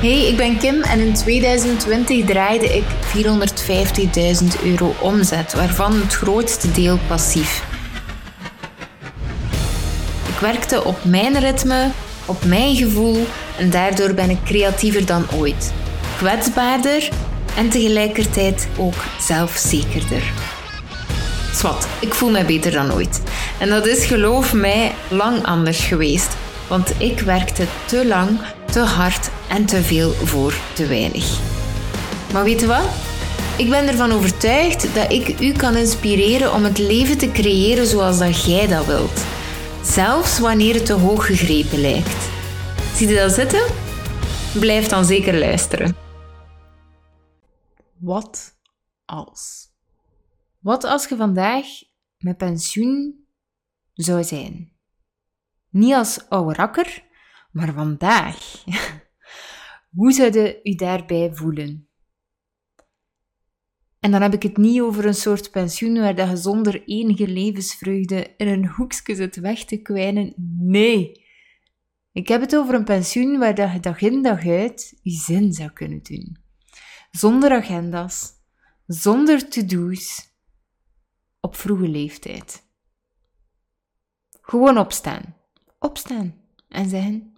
Hey, ik ben Kim en in 2020 draaide ik 450.000 euro omzet, waarvan het grootste deel passief. Ik werkte op mijn ritme, op mijn gevoel en daardoor ben ik creatiever dan ooit. Kwetsbaarder en tegelijkertijd ook zelfzekerder. Swat, ik voel me beter dan ooit. En dat is, geloof mij, lang anders geweest. Want ik werkte te lang, te hard en te veel voor te weinig. Maar weet je wat? Ik ben ervan overtuigd dat ik u kan inspireren om het leven te creëren zoals dat jij dat wilt. Zelfs wanneer het te hoog gegrepen lijkt. Zie je dat zitten? Blijf dan zeker luisteren. Wat als? Wat als je vandaag met pensioen zou zijn? Niet als oude rakker, maar vandaag. Hoe zou je daarbij voelen? En dan heb ik het niet over een soort pensioen waar je zonder enige levensvreugde in een hoekje zit weg te kwijnen. Nee. Ik heb het over een pensioen waar je dag in dag uit je zin zou kunnen doen. Zonder agenda's, zonder to-do's, op vroege leeftijd. Gewoon opstaan. Opstaan en zeggen: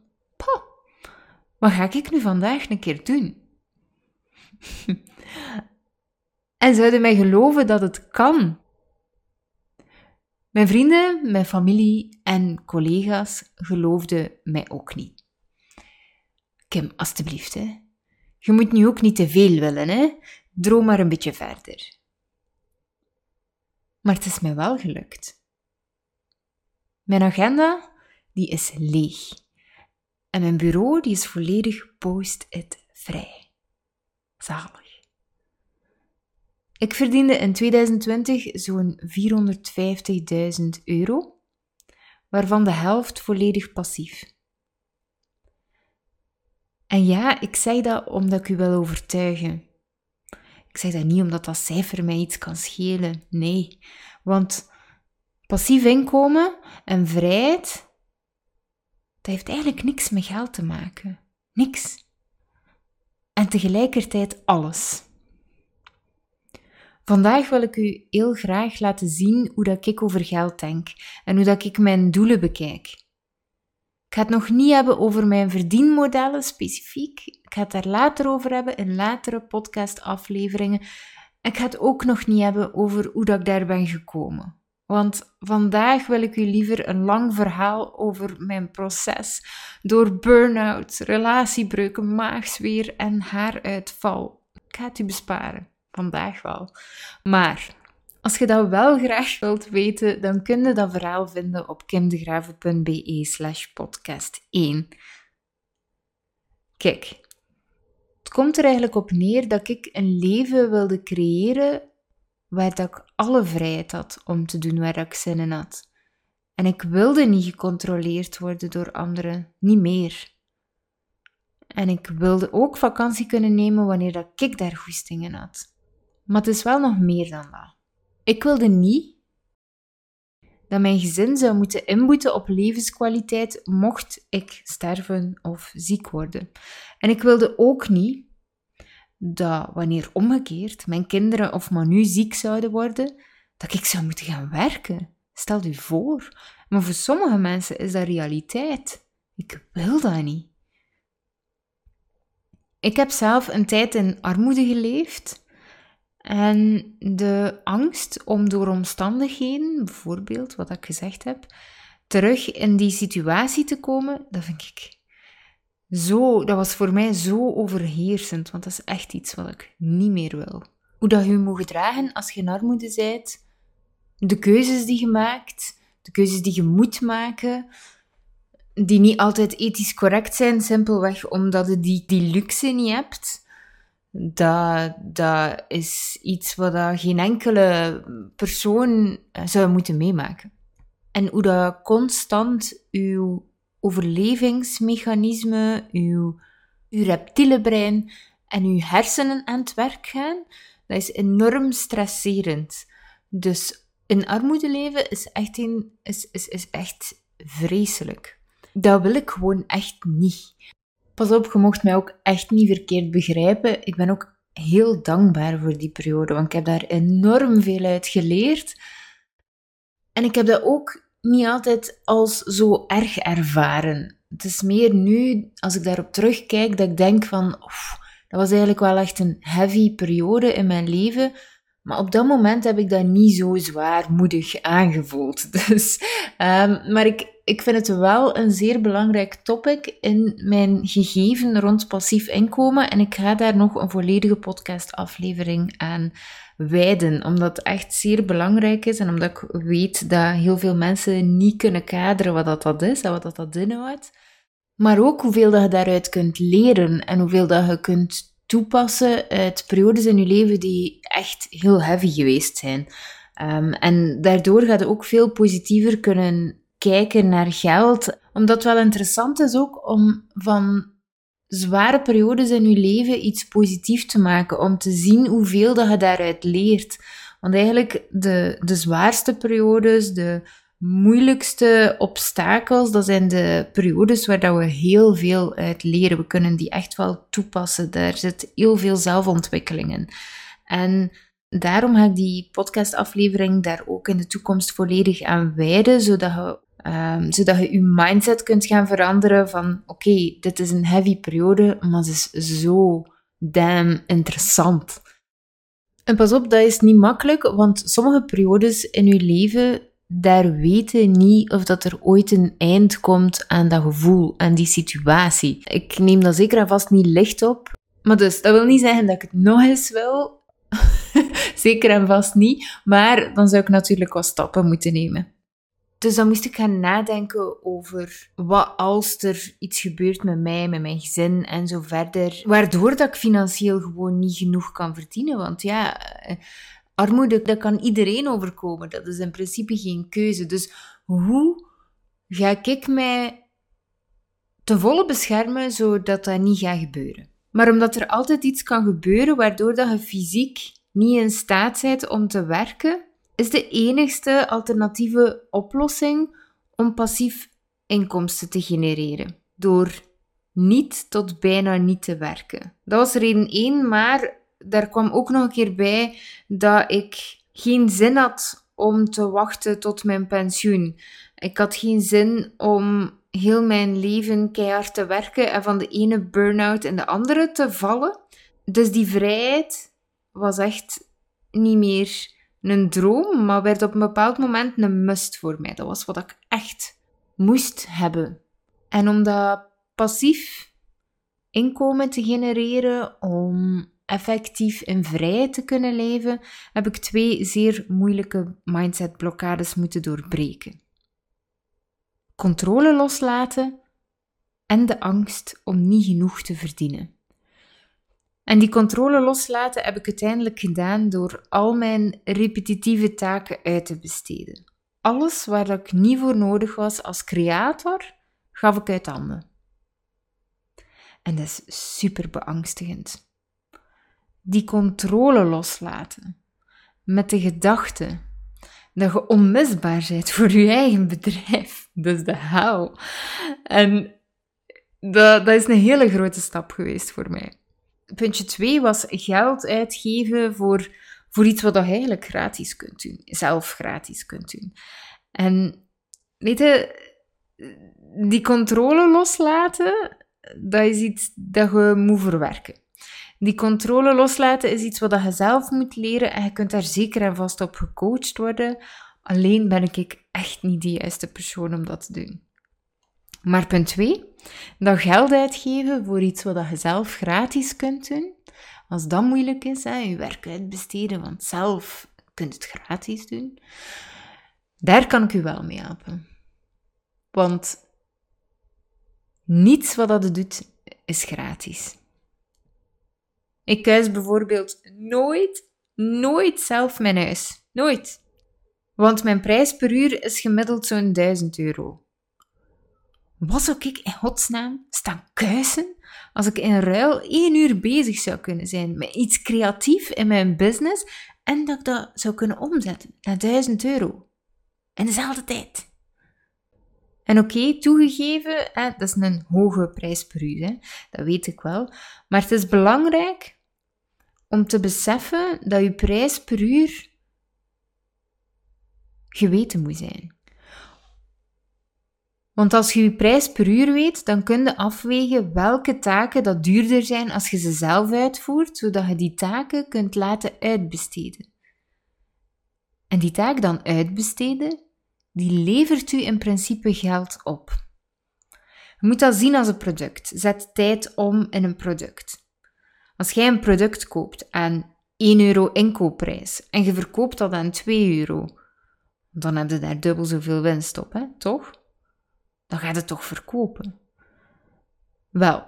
wat ga ik nu vandaag een keer doen? en zouden mij geloven dat het kan. Mijn vrienden, mijn familie en collega's geloofden mij ook niet. Kim, alstublieft, hè. Je moet nu ook niet te veel willen, hè. Droom maar een beetje verder. Maar het is mij wel gelukt. Mijn agenda, die is leeg. En mijn bureau, die is volledig post-it vrij. Zalig. Ik verdiende in 2020 zo'n 450.000 euro, waarvan de helft volledig passief. En ja, ik zeg dat omdat ik u wil overtuigen. Ik zeg dat niet omdat dat cijfer mij iets kan schelen. Nee, want passief inkomen en vrijheid, dat heeft eigenlijk niks met geld te maken. Niks. En tegelijkertijd alles. Vandaag wil ik u heel graag laten zien hoe dat ik over geld denk en hoe dat ik mijn doelen bekijk. Ik ga het nog niet hebben over mijn verdienmodellen specifiek. Ik ga het daar later over hebben in latere podcastafleveringen. Ik ga het ook nog niet hebben over hoe dat ik daar ben gekomen. Want vandaag wil ik u liever een lang verhaal over mijn proces door burn-out, relatiebreuken, maagzweer en haaruitval. Ik ga het u besparen. Vandaag wel. Maar als je dat wel graag wilt weten, dan kun je dat verhaal vinden op kimdegraven.be slash podcast 1. Kijk, het komt er eigenlijk op neer dat ik een leven wilde creëren waar ik alle vrijheid had om te doen waar ik zin in had. En ik wilde niet gecontroleerd worden door anderen, niet meer. En ik wilde ook vakantie kunnen nemen wanneer dat ik daar goesting in had. Maar het is wel nog meer dan dat. Ik wilde niet dat mijn gezin zou moeten inboeten op levenskwaliteit mocht ik sterven of ziek worden. En ik wilde ook niet dat wanneer omgekeerd mijn kinderen of Manu ziek zouden worden, dat ik zou moeten gaan werken. Stel u voor. Maar voor sommige mensen is dat realiteit. Ik wil dat niet. Ik heb zelf een tijd in armoede geleefd. En de angst om door omstandigheden, bijvoorbeeld wat ik gezegd heb, terug in die situatie te komen, dat vind ik zo, dat was voor mij zo overheersend, want dat is echt iets wat ik niet meer wil. Hoe dat je je moet gedragen als je in armoede bent, de keuzes die je maakt, de keuzes die je moet maken, die niet altijd ethisch correct zijn, simpelweg omdat je die, die luxe niet hebt. Dat, dat is iets wat geen enkele persoon zou moeten meemaken. En hoe dat constant uw overlevingsmechanisme, uw, uw reptiele brein en uw hersenen aan het werk gaan, dat is enorm stresserend. Dus in armoede leven is echt, een, is, is, is echt vreselijk. Dat wil ik gewoon echt niet. Pas op, je mocht mij ook echt niet verkeerd begrijpen. Ik ben ook heel dankbaar voor die periode, want ik heb daar enorm veel uit geleerd. En ik heb dat ook niet altijd als zo erg ervaren. Het is meer nu, als ik daarop terugkijk, dat ik denk van, dat was eigenlijk wel echt een heavy periode in mijn leven. Maar op dat moment heb ik dat niet zo zwaarmoedig aangevoeld. Dus, um, maar ik, ik vind het wel een zeer belangrijk topic in mijn gegeven rond passief inkomen. En ik ga daar nog een volledige podcastaflevering aan wijden, omdat het echt zeer belangrijk is en omdat ik weet dat heel veel mensen niet kunnen kaderen wat dat, dat is en wat dat, dat inhoudt. Maar ook hoeveel dat je daaruit kunt leren en hoeveel dat je kunt toepassen uit periodes in je leven die echt heel heavy geweest zijn. Um, en daardoor gaat je ook veel positiever kunnen kijken naar geld. Omdat het wel interessant is ook om van zware periodes in je leven iets positiefs te maken. Om te zien hoeveel dat je daaruit leert. Want eigenlijk de, de zwaarste periodes, de moeilijkste obstakels, dat zijn de periodes waar dat we heel veel uit leren. We kunnen die echt wel toepassen. Daar zit heel veel zelfontwikkeling in. En daarom ga ik die podcastaflevering daar ook in de toekomst volledig aan wijden, zodat je, um, zodat je je mindset kunt gaan veranderen van oké, dit is een heavy periode, maar het is zo damn interessant. En pas op, dat is niet makkelijk, want sommige periodes in je leven daar weten niet of dat er ooit een eind komt aan dat gevoel, aan die situatie. Ik neem dat zeker en vast niet licht op. Maar dus, dat wil niet zeggen dat ik het nog eens wil. zeker en vast niet. Maar dan zou ik natuurlijk wat stappen moeten nemen. Dus dan moest ik gaan nadenken over wat als er iets gebeurt met mij, met mijn gezin en zo verder. Waardoor dat ik financieel gewoon niet genoeg kan verdienen. Want ja, Armoede, dat kan iedereen overkomen. Dat is in principe geen keuze. Dus hoe ga ik mij ten volle beschermen zodat dat niet gaat gebeuren? Maar omdat er altijd iets kan gebeuren waardoor dat je fysiek niet in staat bent om te werken, is de enigste alternatieve oplossing om passief inkomsten te genereren. Door niet tot bijna niet te werken. Dat was reden 1, maar daar kwam ook nog een keer bij dat ik geen zin had om te wachten tot mijn pensioen. Ik had geen zin om heel mijn leven keihard te werken en van de ene burn-out in de andere te vallen. Dus die vrijheid was echt niet meer een droom, maar werd op een bepaald moment een must voor mij. Dat was wat ik echt moest hebben. En om dat passief inkomen te genereren, om effectief in vrijheid te kunnen leven, heb ik twee zeer moeilijke mindset-blokkades moeten doorbreken. Controle loslaten en de angst om niet genoeg te verdienen. En die controle loslaten heb ik uiteindelijk gedaan door al mijn repetitieve taken uit te besteden. Alles waar ik niet voor nodig was als creator, gaf ik uit handen. En dat is super beangstigend die controle loslaten. Met de gedachte dat je onmisbaar bent voor je eigen bedrijf. Dat is de hou. En dat, dat is een hele grote stap geweest voor mij. Puntje 2 was geld uitgeven voor, voor iets wat je eigenlijk gratis kunt doen. Zelf gratis kunt doen. En weet je, die controle loslaten, dat is iets dat je moet verwerken. Die controle loslaten is iets wat je zelf moet leren en je kunt daar zeker en vast op gecoacht worden. Alleen ben ik echt niet de juiste persoon om dat te doen. Maar punt 2, dat geld uitgeven voor iets wat je zelf gratis kunt doen. Als dat moeilijk is, hè, je werk uitbesteden, want zelf kunt het gratis doen. Daar kan ik u wel mee helpen. Want niets wat dat doet, is gratis. Ik kuis bijvoorbeeld nooit, nooit zelf mijn huis. Nooit. Want mijn prijs per uur is gemiddeld zo'n 1000 euro. Wat zou ik in godsnaam staan kuisen als ik in ruil één uur bezig zou kunnen zijn met iets creatief in mijn business en dat ik dat zou kunnen omzetten naar 1000 euro? In dezelfde tijd. En oké, toegegeven, dat is een hoge prijs per uur, hè, dat weet ik wel. Maar het is belangrijk om te beseffen dat je prijs per uur geweten moet zijn. Want als je je prijs per uur weet, dan kun je afwegen welke taken dat duurder zijn als je ze zelf uitvoert, zodat je die taken kunt laten uitbesteden. En die taak dan uitbesteden, die levert u in principe geld op. Je moet dat zien als een product. Zet tijd om in een product. Als jij een product koopt aan 1 euro inkoopprijs en je verkoopt dat aan 2 euro, dan heb je daar dubbel zoveel winst op, hè? toch? Dan gaat het toch verkopen. Wel,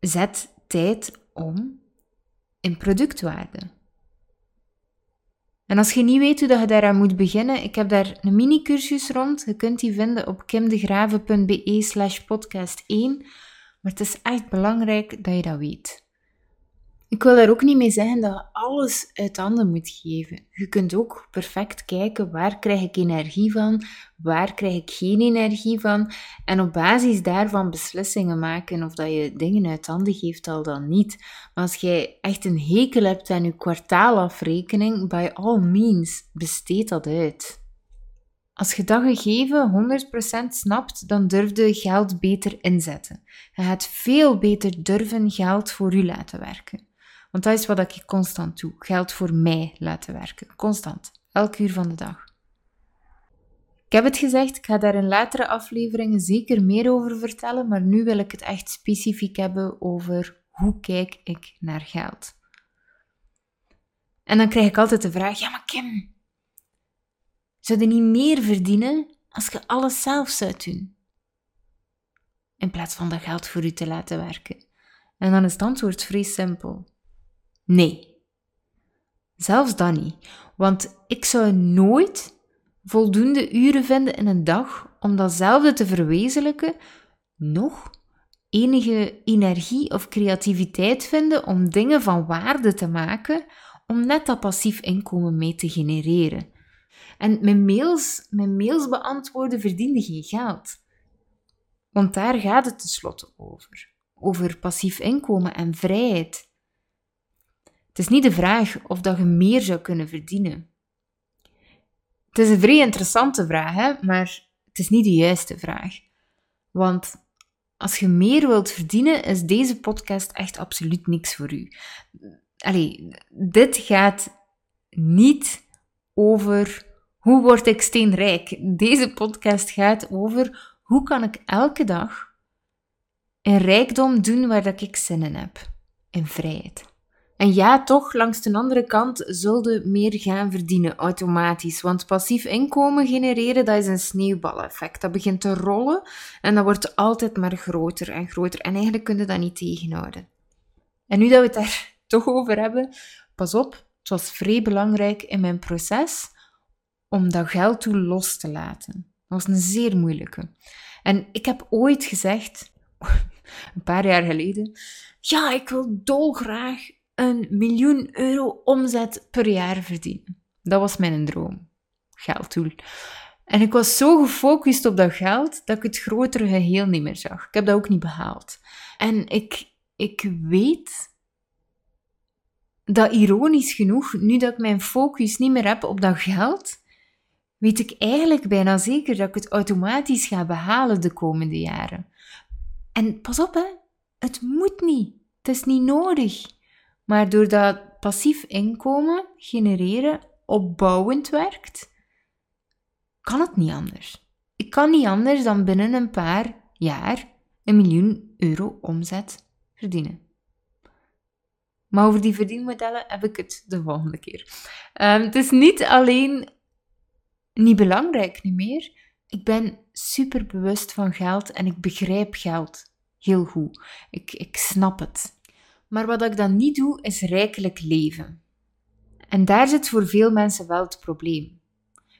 zet tijd om in productwaarde. En als je niet weet hoe je daaraan moet beginnen, ik heb daar een mini-cursus rond. Je kunt die vinden op kimdegrave.be slash podcast 1. Maar het is echt belangrijk dat je dat weet. Ik wil daar ook niet mee zeggen dat je alles uit handen moet geven. Je kunt ook perfect kijken waar krijg ik energie van, waar krijg ik geen energie van en op basis daarvan beslissingen maken of dat je dingen uit handen geeft al dan niet. Maar als jij echt een hekel hebt aan je kwartaalafrekening, by all means, besteed dat uit. Als je dat gegeven 100% snapt, dan durf je geld beter inzetten. Je gaat veel beter durven geld voor u laten werken. Want dat is wat ik constant doe. Geld voor mij laten werken. Constant. Elk uur van de dag. Ik heb het gezegd, ik ga daar in latere afleveringen zeker meer over vertellen, maar nu wil ik het echt specifiek hebben over hoe kijk ik naar geld. En dan krijg ik altijd de vraag, ja maar Kim, zou je niet meer verdienen als je alles zelf zou doen? In plaats van dat geld voor u te laten werken. En dan is het antwoord vrij simpel. Nee. Zelfs dan niet. Want ik zou nooit voldoende uren vinden in een dag om datzelfde te verwezenlijken, nog enige energie of creativiteit vinden om dingen van waarde te maken, om net dat passief inkomen mee te genereren. En mijn mails, mijn mails beantwoorden verdiende geen geld. Want daar gaat het tenslotte over. Over passief inkomen en vrijheid. Het is niet de vraag of dat je meer zou kunnen verdienen. Het is een vrij interessante vraag, hè? maar het is niet de juiste vraag. Want als je meer wilt verdienen, is deze podcast echt absoluut niks voor u. Allee, dit gaat niet over hoe word ik steenrijk. Deze podcast gaat over hoe kan ik elke dag een rijkdom doen waar dat ik zin in heb. In vrijheid. En ja, toch, langs de andere kant zullen meer gaan verdienen automatisch. Want passief inkomen genereren, dat is een sneeuwbaleffect. Dat begint te rollen en dat wordt altijd maar groter en groter. En eigenlijk kun je dat niet tegenhouden. En nu dat we het daar toch over hebben, pas op, het was vrij belangrijk in mijn proces om dat geld toe los te laten. Dat was een zeer moeilijke. En ik heb ooit gezegd, een paar jaar geleden, ja, ik wil dolgraag een miljoen euro omzet per jaar verdienen. Dat was mijn droom. Gelddoel. En ik was zo gefocust op dat geld dat ik het grotere geheel niet meer zag. Ik heb dat ook niet behaald. En ik, ik weet dat ironisch genoeg, nu dat ik mijn focus niet meer heb op dat geld, weet ik eigenlijk bijna zeker dat ik het automatisch ga behalen de komende jaren. En pas op, hè, het moet niet. Het is niet nodig. Maar doordat passief inkomen genereren opbouwend werkt, kan het niet anders. Ik kan niet anders dan binnen een paar jaar een miljoen euro omzet verdienen. Maar over die verdienmodellen heb ik het de volgende keer. Um, het is niet alleen niet belangrijk niet meer. Ik ben super bewust van geld en ik begrijp geld heel goed. Ik, ik snap het. Maar wat ik dan niet doe, is rijkelijk leven. En daar zit voor veel mensen wel het probleem.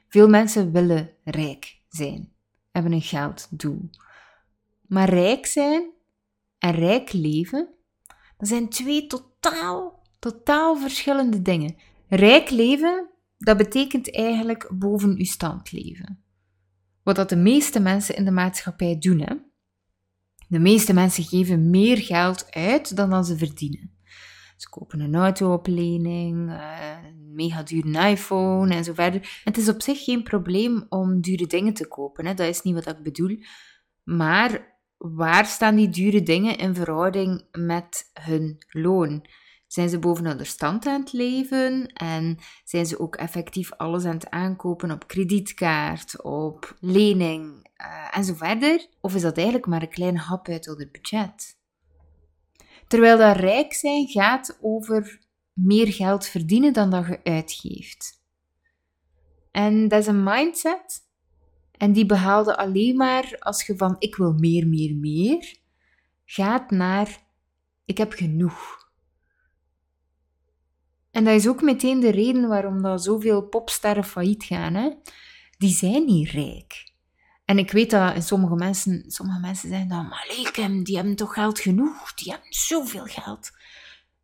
Veel mensen willen rijk zijn, hebben een gelddoel. Maar rijk zijn en rijk leven, dat zijn twee totaal, totaal verschillende dingen. Rijk leven, dat betekent eigenlijk boven uw stand leven. wat dat de meeste mensen in de maatschappij doen. Hè? De meeste mensen geven meer geld uit dan dat ze verdienen. Ze kopen een auto op lening, eh, een mega dure iPhone en zo verder. Het is op zich geen probleem om dure dingen te kopen, hè? dat is niet wat ik bedoel. Maar waar staan die dure dingen in verhouding met hun loon? Zijn ze bovenaan de stand aan het leven en zijn ze ook effectief alles aan het aankopen op kredietkaart, op lening uh, en zo verder? Of is dat eigenlijk maar een klein hap uit het budget? Terwijl dat rijk zijn gaat over meer geld verdienen dan dat je uitgeeft. En dat is een mindset. En die behaalde alleen maar als je van ik wil meer, meer, meer, gaat naar ik heb genoeg. En dat is ook meteen de reden waarom dat zoveel popsterren failliet gaan. Hè? Die zijn niet rijk. En ik weet dat sommige mensen, sommige mensen zeggen dan, maar die hebben toch geld genoeg? Die hebben zoveel geld.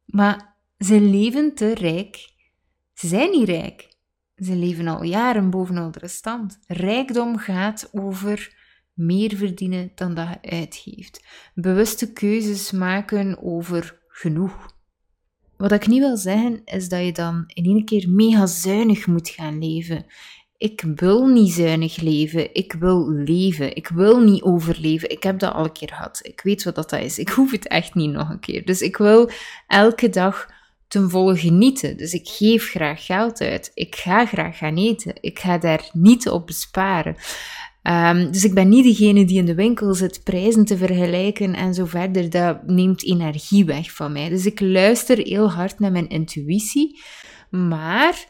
Maar ze leven te rijk. Ze zijn niet rijk. Ze leven al jaren boven de stand. Rijkdom gaat over meer verdienen dan dat je uitgeeft. Bewuste keuzes maken over genoeg. Wat ik niet wil zeggen, is dat je dan in één keer mega zuinig moet gaan leven. Ik wil niet zuinig leven. Ik wil leven. Ik wil niet overleven. Ik heb dat al een keer gehad. Ik weet wat dat is. Ik hoef het echt niet nog een keer. Dus ik wil elke dag ten volle genieten. Dus ik geef graag geld uit. Ik ga graag gaan eten. Ik ga daar niet op besparen. Um, dus ik ben niet degene die in de winkel zit prijzen te vergelijken en zo verder. Dat neemt energie weg van mij. Dus ik luister heel hard naar mijn intuïtie. Maar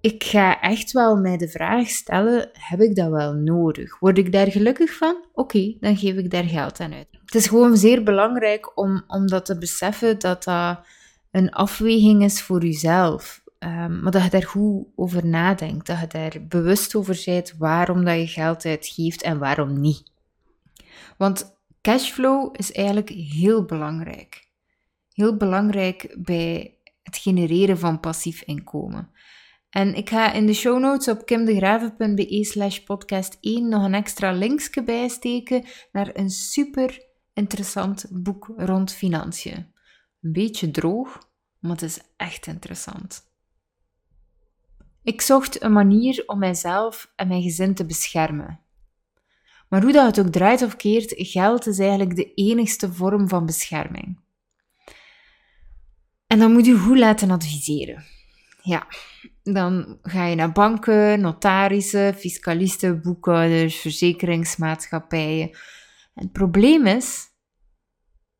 ik ga echt wel mij de vraag stellen: heb ik dat wel nodig? Word ik daar gelukkig van? Oké, dan geef ik daar geld aan uit. Het is gewoon zeer belangrijk om, om dat te beseffen dat dat een afweging is voor jezelf. Um, maar dat je daar goed over nadenkt, dat je daar bewust over bent waarom dat je geld uitgeeft en waarom niet. Want cashflow is eigenlijk heel belangrijk. Heel belangrijk bij het genereren van passief inkomen. En ik ga in de show notes op kimdegraven.be slash podcast 1 nog een extra linkje bijsteken naar een super interessant boek rond financiën. Een beetje droog, maar het is echt interessant. Ik zocht een manier om mijzelf en mijn gezin te beschermen. Maar hoe dat het ook draait of keert, geld is eigenlijk de enigste vorm van bescherming. En dan moet je goed laten adviseren. Ja, dan ga je naar banken, notarissen, fiscalisten, boekhouders, verzekeringsmaatschappijen. Het probleem is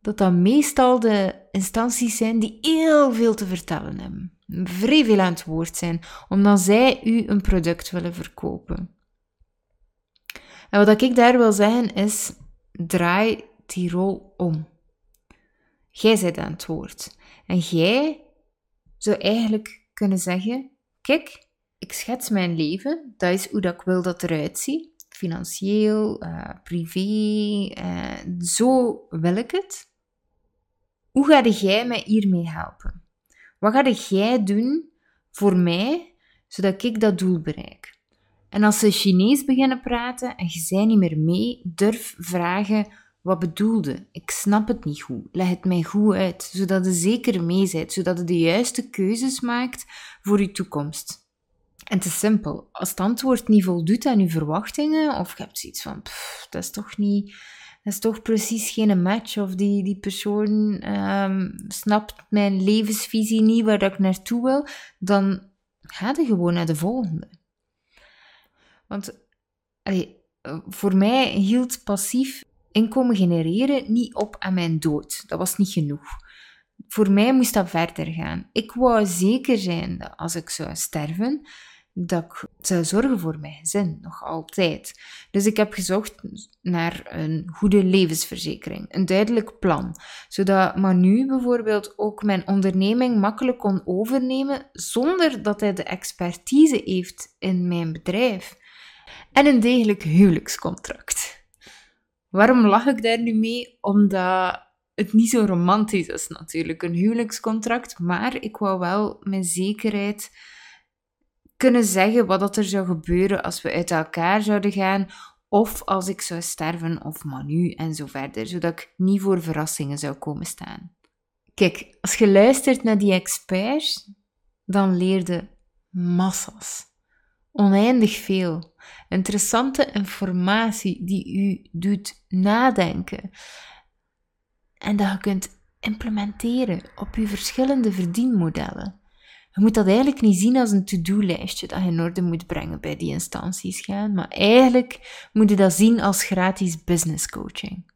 dat dat meestal de instanties zijn die heel veel te vertellen hebben vrij veel aan het woord zijn, omdat zij u een product willen verkopen. En wat ik daar wil zeggen is, draai die rol om. Jij bent aan het woord. En jij zou eigenlijk kunnen zeggen, kijk, ik schets mijn leven, dat is hoe dat ik wil dat eruit ziet. Financieel, uh, privé, uh, zo wil ik het. Hoe ga jij mij hiermee helpen? Wat ga jij doen voor mij, zodat ik dat doel bereik? En als ze Chinees beginnen praten en je zei niet meer mee, durf vragen wat bedoelde. Ik snap het niet goed. Leg het mij goed uit, zodat je zeker mee bent, zodat je de juiste keuzes maakt voor je toekomst. En is simpel. Als het antwoord niet voldoet aan je verwachtingen, of je hebt zoiets van, pff, dat is toch niet is toch precies geen match. Of die, die persoon um, snapt mijn levensvisie niet waar ik naartoe wil. Dan ga je gewoon naar de volgende. Want voor mij hield passief inkomen genereren niet op aan mijn dood. Dat was niet genoeg. Voor mij moest dat verder gaan. Ik wou zeker zijn dat als ik zou sterven, dat ik zou zorgen voor mijn gezin, nog altijd. Dus ik heb gezocht naar een goede levensverzekering, een duidelijk plan, zodat Manu bijvoorbeeld ook mijn onderneming makkelijk kon overnemen zonder dat hij de expertise heeft in mijn bedrijf. En een degelijk huwelijkscontract. Waarom lach ik daar nu mee? Omdat het niet zo romantisch is natuurlijk, een huwelijkscontract, maar ik wou wel mijn zekerheid kunnen zeggen wat dat er zou gebeuren als we uit elkaar zouden gaan, of als ik zou sterven, of manu en zo verder, zodat ik niet voor verrassingen zou komen staan. Kijk, als je luistert naar die experts, dan leerde massas. Oneindig veel. Interessante informatie die u doet nadenken. En dat je kunt implementeren op uw verschillende verdienmodellen. Je moet dat eigenlijk niet zien als een to-do-lijstje dat je in orde moet brengen bij die instanties gaan, maar eigenlijk moet je dat zien als gratis business coaching.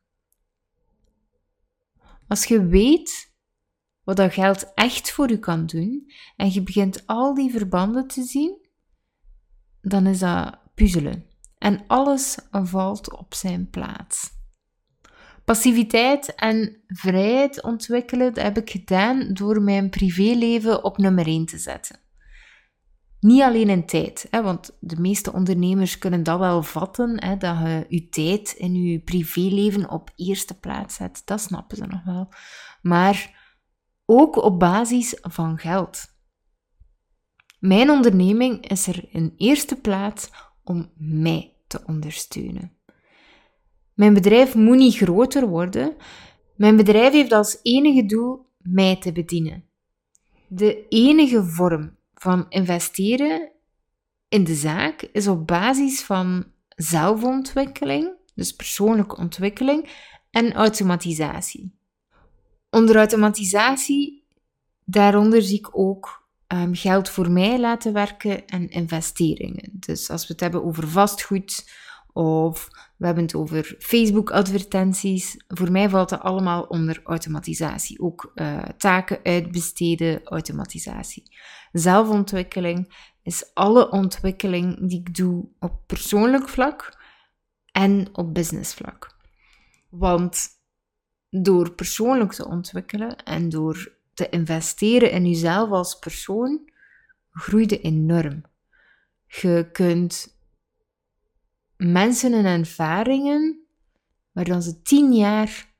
Als je weet wat dat geld echt voor je kan doen en je begint al die verbanden te zien, dan is dat puzzelen. En alles valt op zijn plaats. Passiviteit en vrijheid ontwikkelen dat heb ik gedaan door mijn privéleven op nummer 1 te zetten. Niet alleen in tijd, hè, want de meeste ondernemers kunnen dat wel vatten, hè, dat je je tijd in je privéleven op eerste plaats zet. Dat snappen ze nog wel. Maar ook op basis van geld. Mijn onderneming is er in eerste plaats om mij te ondersteunen. Mijn bedrijf moet niet groter worden. Mijn bedrijf heeft als enige doel mij te bedienen. De enige vorm van investeren in de zaak is op basis van zelfontwikkeling, dus persoonlijke ontwikkeling en automatisatie. Onder automatisatie, daaronder zie ik ook um, geld voor mij laten werken en investeringen. Dus als we het hebben over vastgoed of we hebben het over Facebook-advertenties. Voor mij valt dat allemaal onder automatisatie. Ook uh, taken uitbesteden, automatisatie. Zelfontwikkeling is alle ontwikkeling die ik doe op persoonlijk vlak en op business vlak. Want door persoonlijk te ontwikkelen en door te investeren in jezelf als persoon, groeide enorm. Je kunt mensen en ervaringen waar dan ze tien jaar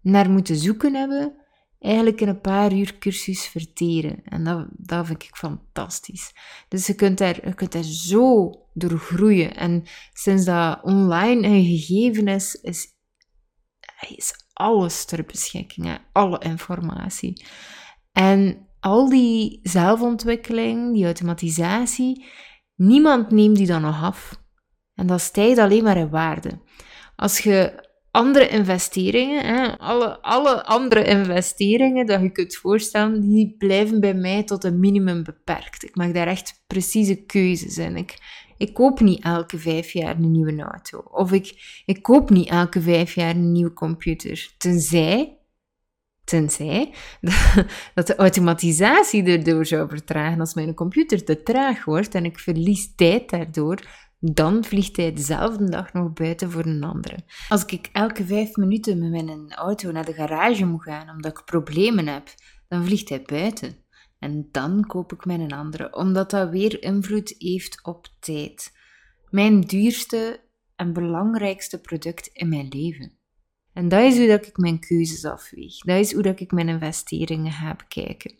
naar moeten zoeken hebben, eigenlijk in een paar uur cursus verteren. En dat, dat vind ik fantastisch. Dus je kunt daar, je kunt daar zo door groeien. En sinds dat online een gegeven is, is, is alles ter beschikking, alle informatie. En al die zelfontwikkeling, die automatisatie, niemand neemt die dan nog af. En dat stijgt alleen maar in waarde. Als je andere investeringen, hè, alle, alle andere investeringen dat je kunt voorstellen, die blijven bij mij tot een minimum beperkt. Ik maak daar echt precieze keuzes in. Ik, koop niet elke vijf jaar een nieuwe auto. Of ik, ik koop niet elke vijf jaar een nieuwe computer. Tenzij, tenzij dat de automatisatie erdoor zou vertragen. Als mijn computer te traag wordt en ik verlies tijd daardoor, dan vliegt hij dezelfde dag nog buiten voor een andere. Als ik elke vijf minuten met mijn auto naar de garage moet gaan omdat ik problemen heb, dan vliegt hij buiten. En dan koop ik mijn andere, omdat dat weer invloed heeft op tijd. Mijn duurste en belangrijkste product in mijn leven. En dat is hoe dat ik mijn keuzes afweeg. Dat is hoe dat ik mijn investeringen ga bekijken.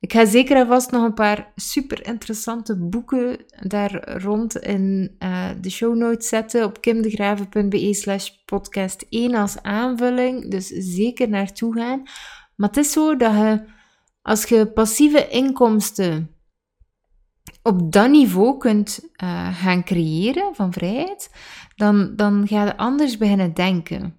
Ik ga zeker en vast nog een paar super interessante boeken daar rond in uh, de show notes zetten op kimdegraven.be slash podcast 1 als aanvulling. Dus zeker naartoe gaan. Maar het is zo dat je, als je passieve inkomsten op dat niveau kunt uh, gaan creëren van vrijheid, dan, dan ga je anders beginnen denken.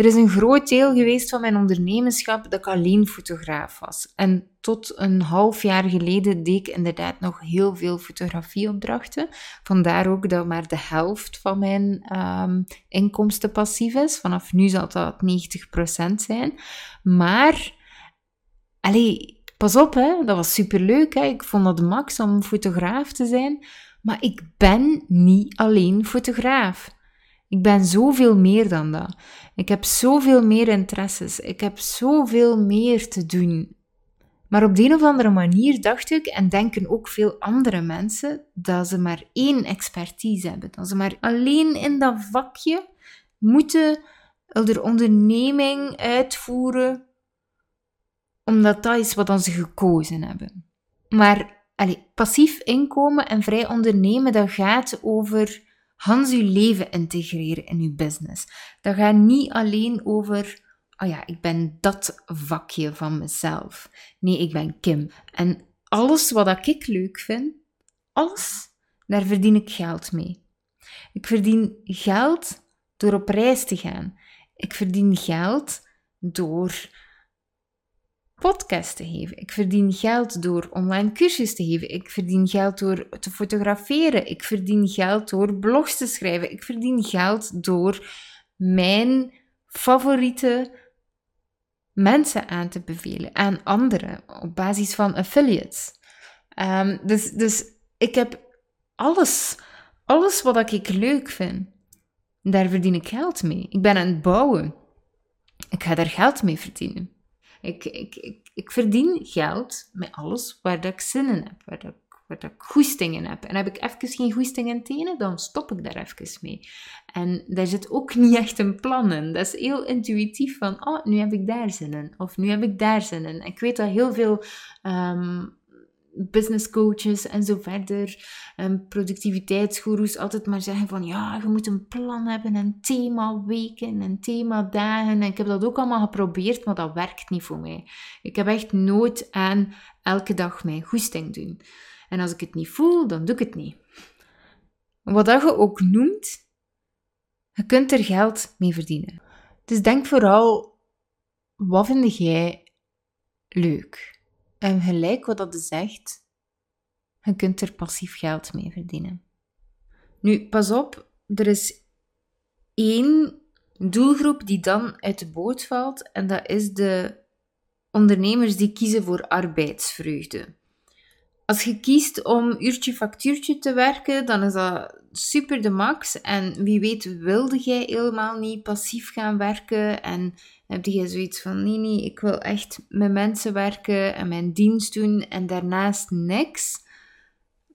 Er is een groot deel geweest van mijn ondernemerschap dat ik alleen fotograaf was. En tot een half jaar geleden deed ik inderdaad nog heel veel fotografieopdrachten. Vandaar ook dat maar de helft van mijn um, inkomsten passief is. Vanaf nu zal dat 90% zijn. Maar, allee, pas op, hè, dat was superleuk. Hè. Ik vond dat max om fotograaf te zijn. Maar ik ben niet alleen fotograaf. Ik ben zoveel meer dan dat. Ik heb zoveel meer interesses. Ik heb zoveel meer te doen. Maar op de een of andere manier dacht ik, en denken ook veel andere mensen, dat ze maar één expertise hebben. Dat ze maar alleen in dat vakje moeten de onderneming uitvoeren, omdat dat is wat ze gekozen hebben. Maar allez, passief inkomen en vrij ondernemen, dat gaat over Hans uw leven integreren in uw business. Dat gaat niet alleen over, oh ja, ik ben dat vakje van mezelf. Nee, ik ben Kim. En alles wat ik leuk vind, alles, daar verdien ik geld mee. Ik verdien geld door op reis te gaan. Ik verdien geld door podcast te geven. Ik verdien geld door online cursus te geven. Ik verdien geld door te fotograferen. Ik verdien geld door blogs te schrijven. Ik verdien geld door mijn favoriete mensen aan te bevelen aan anderen op basis van affiliates. Ehm, dus, dus ik heb alles, alles wat ik leuk vind, daar verdien ik geld mee. Ik ben aan het bouwen. Ik ga daar geld mee verdienen. Ik, ik, ik, ik verdien geld met alles waar dat ik zin in heb, waar dat, waar dat ik goestingen heb. En heb ik even geen goestingen in tenen, dan stop ik daar even mee. En daar zit ook niet echt een plan in. Dat is heel intuïtief van, oh, nu heb ik daar zin in. Of nu heb ik daar zin in. Ik weet dat heel veel um, business coaches en zo verder, um, productiviteitsgoeroes altijd maar zeggen van ja, je moet een plan hebben en thema weken en thema dagen. En ik heb dat ook allemaal geprobeerd, maar dat werkt niet voor mij. Ik heb echt nooit aan elke dag mijn goesting doen. En als ik het niet voel, dan doe ik het niet. Wat dat je ook noemt, je kunt er geld mee verdienen. Dus denk vooral, wat vind jij leuk? En gelijk wat dat zegt, je kunt er passief geld mee verdienen. Nu, pas op, er is één doelgroep die dan uit de boot valt, en dat is de ondernemers die kiezen voor arbeidsvreugde. Als je kiest om uurtje factuurtje te werken, dan is dat super de max. En wie weet wilde jij helemaal niet passief gaan werken en heb je zoiets van, nee, nee, ik wil echt met mensen werken en mijn dienst doen en daarnaast niks,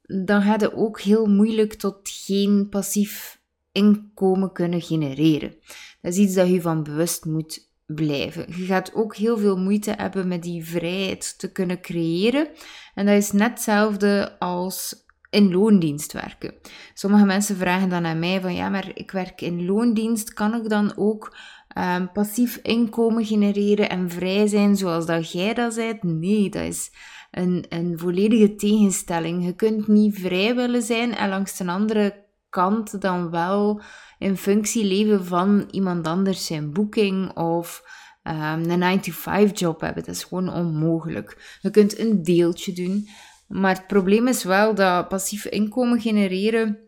dan gaat het ook heel moeilijk tot geen passief inkomen kunnen genereren. Dat is iets dat je van bewust moet blijven. Je gaat ook heel veel moeite hebben met die vrijheid te kunnen creëren. En dat is net hetzelfde als in loondienst werken. Sommige mensen vragen dan aan mij van ja, maar ik werk in loondienst, kan ik dan ook um, passief inkomen genereren en vrij zijn zoals dat jij dat zei? Nee, dat is een, een volledige tegenstelling. Je kunt niet vrij willen zijn en langs de andere kant dan wel in functie leven van iemand anders zijn boeking of um, een 9-to-5 job hebben. Dat is gewoon onmogelijk. Je kunt een deeltje doen, maar het probleem is wel dat passief inkomen genereren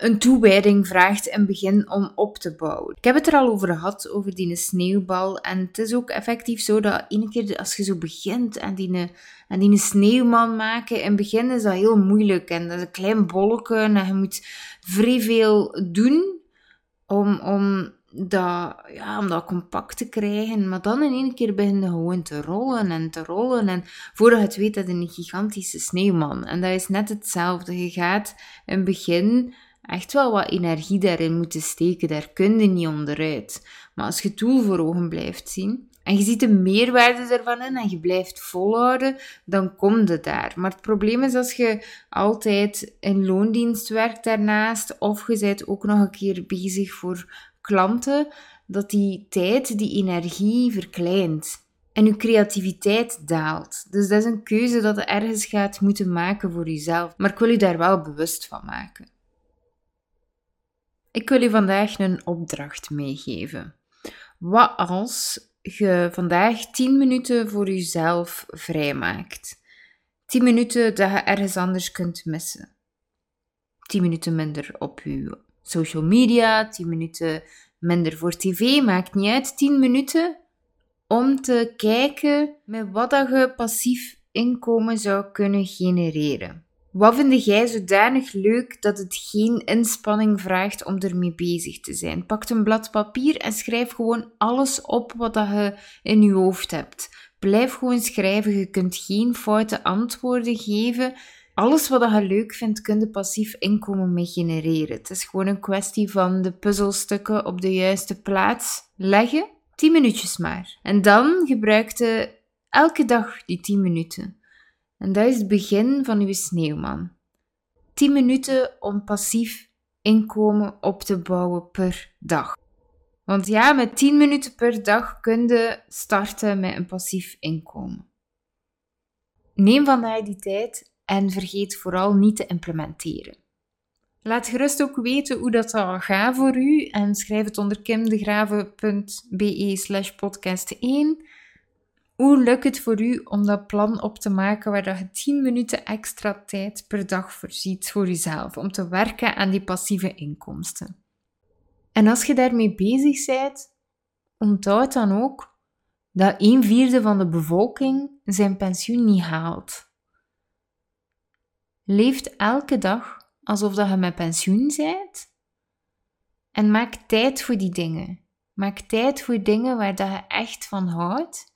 een toewijding vraagt het begin om op te bouwen. Ik heb het er al over gehad, over die sneeuwbal. En het is ook effectief zo dat ene keer als je zo begint en die, en die sneeuwman maken, in het begin is dat heel moeilijk. En dat is een klein en je moet vrij veel doen om, om, dat, ja, om dat compact te krijgen. Maar dan in één keer begint gewoon te rollen en te rollen. En voordat je het weet, dat een gigantische sneeuwman. En dat is net hetzelfde. Je gaat in het begin echt wel wat energie daarin moeten steken. Daar kun je niet onderuit. Maar als je het doel voor ogen blijft zien en je ziet de meerwaarde ervan in en je blijft volhouden, dan komt het daar. Maar het probleem is als je altijd in loondienst werkt daarnaast, of je bent ook nog een keer bezig voor klanten, dat die tijd, die energie verkleint. En je creativiteit daalt. Dus dat is een keuze dat je ergens gaat moeten maken voor jezelf. Maar ik wil je daar wel bewust van maken. Ik wil je vandaag een opdracht meegeven. Wat als je vandaag 10 minuten voor jezelf vrijmaakt? 10 minuten dat je ergens anders kunt missen. 10 minuten minder op je social media, 10 minuten minder voor tv, maakt niet uit. 10 minuten om te kijken met wat dat je passief inkomen zou kunnen genereren. Wat vind jij zodanig leuk dat het geen inspanning vraagt om ermee bezig te zijn? Pak een blad papier en schrijf gewoon alles op wat je in je hoofd hebt. Blijf gewoon schrijven. Je kunt geen foute antwoorden geven. Alles wat je leuk vindt, kun je passief inkomen mee genereren. Het is gewoon een kwestie van de puzzelstukken op de juiste plaats leggen. 10 minuutjes maar. En dan gebruik je elke dag die 10 minuten. En dat is het begin van uw sneeuwman. 10 minuten om passief inkomen op te bouwen per dag. Want ja, met 10 minuten per dag kun je starten met een passief inkomen. Neem vandaag die tijd en vergeet vooral niet te implementeren. Laat gerust ook weten hoe dat al gaat voor u en schrijf het onder kimdegrave.be slash podcast 1. Hoe lukt het voor u om dat plan op te maken waar je 10 minuten extra tijd per dag voorziet voor jezelf om te werken aan die passieve inkomsten? En als je daarmee bezig bent, onthoud dan ook dat een vierde van de bevolking zijn pensioen niet haalt. Leeft elke dag alsof dat je met pensioen bent en maak tijd voor die dingen. Maak tijd voor dingen waar dat je echt van houdt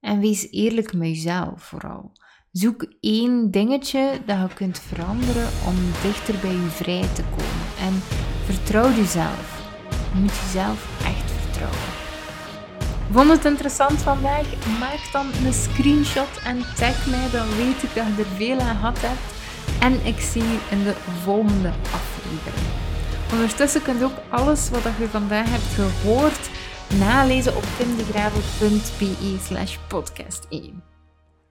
en wees eerlijk met jezelf vooral. Zoek één dingetje dat je kunt veranderen om dichter bij je vrij te komen. En vertrouw jezelf. Je moet jezelf echt vertrouwen. Vond het interessant vandaag? Maak dan een screenshot en tag mij, dan weet ik dat je er veel aan gehad hebt. En ik zie je in de volgende aflevering. Ondertussen kunt ook alles wat je vandaag hebt gehoord nalezen op timdegravel.be slash podcast 1.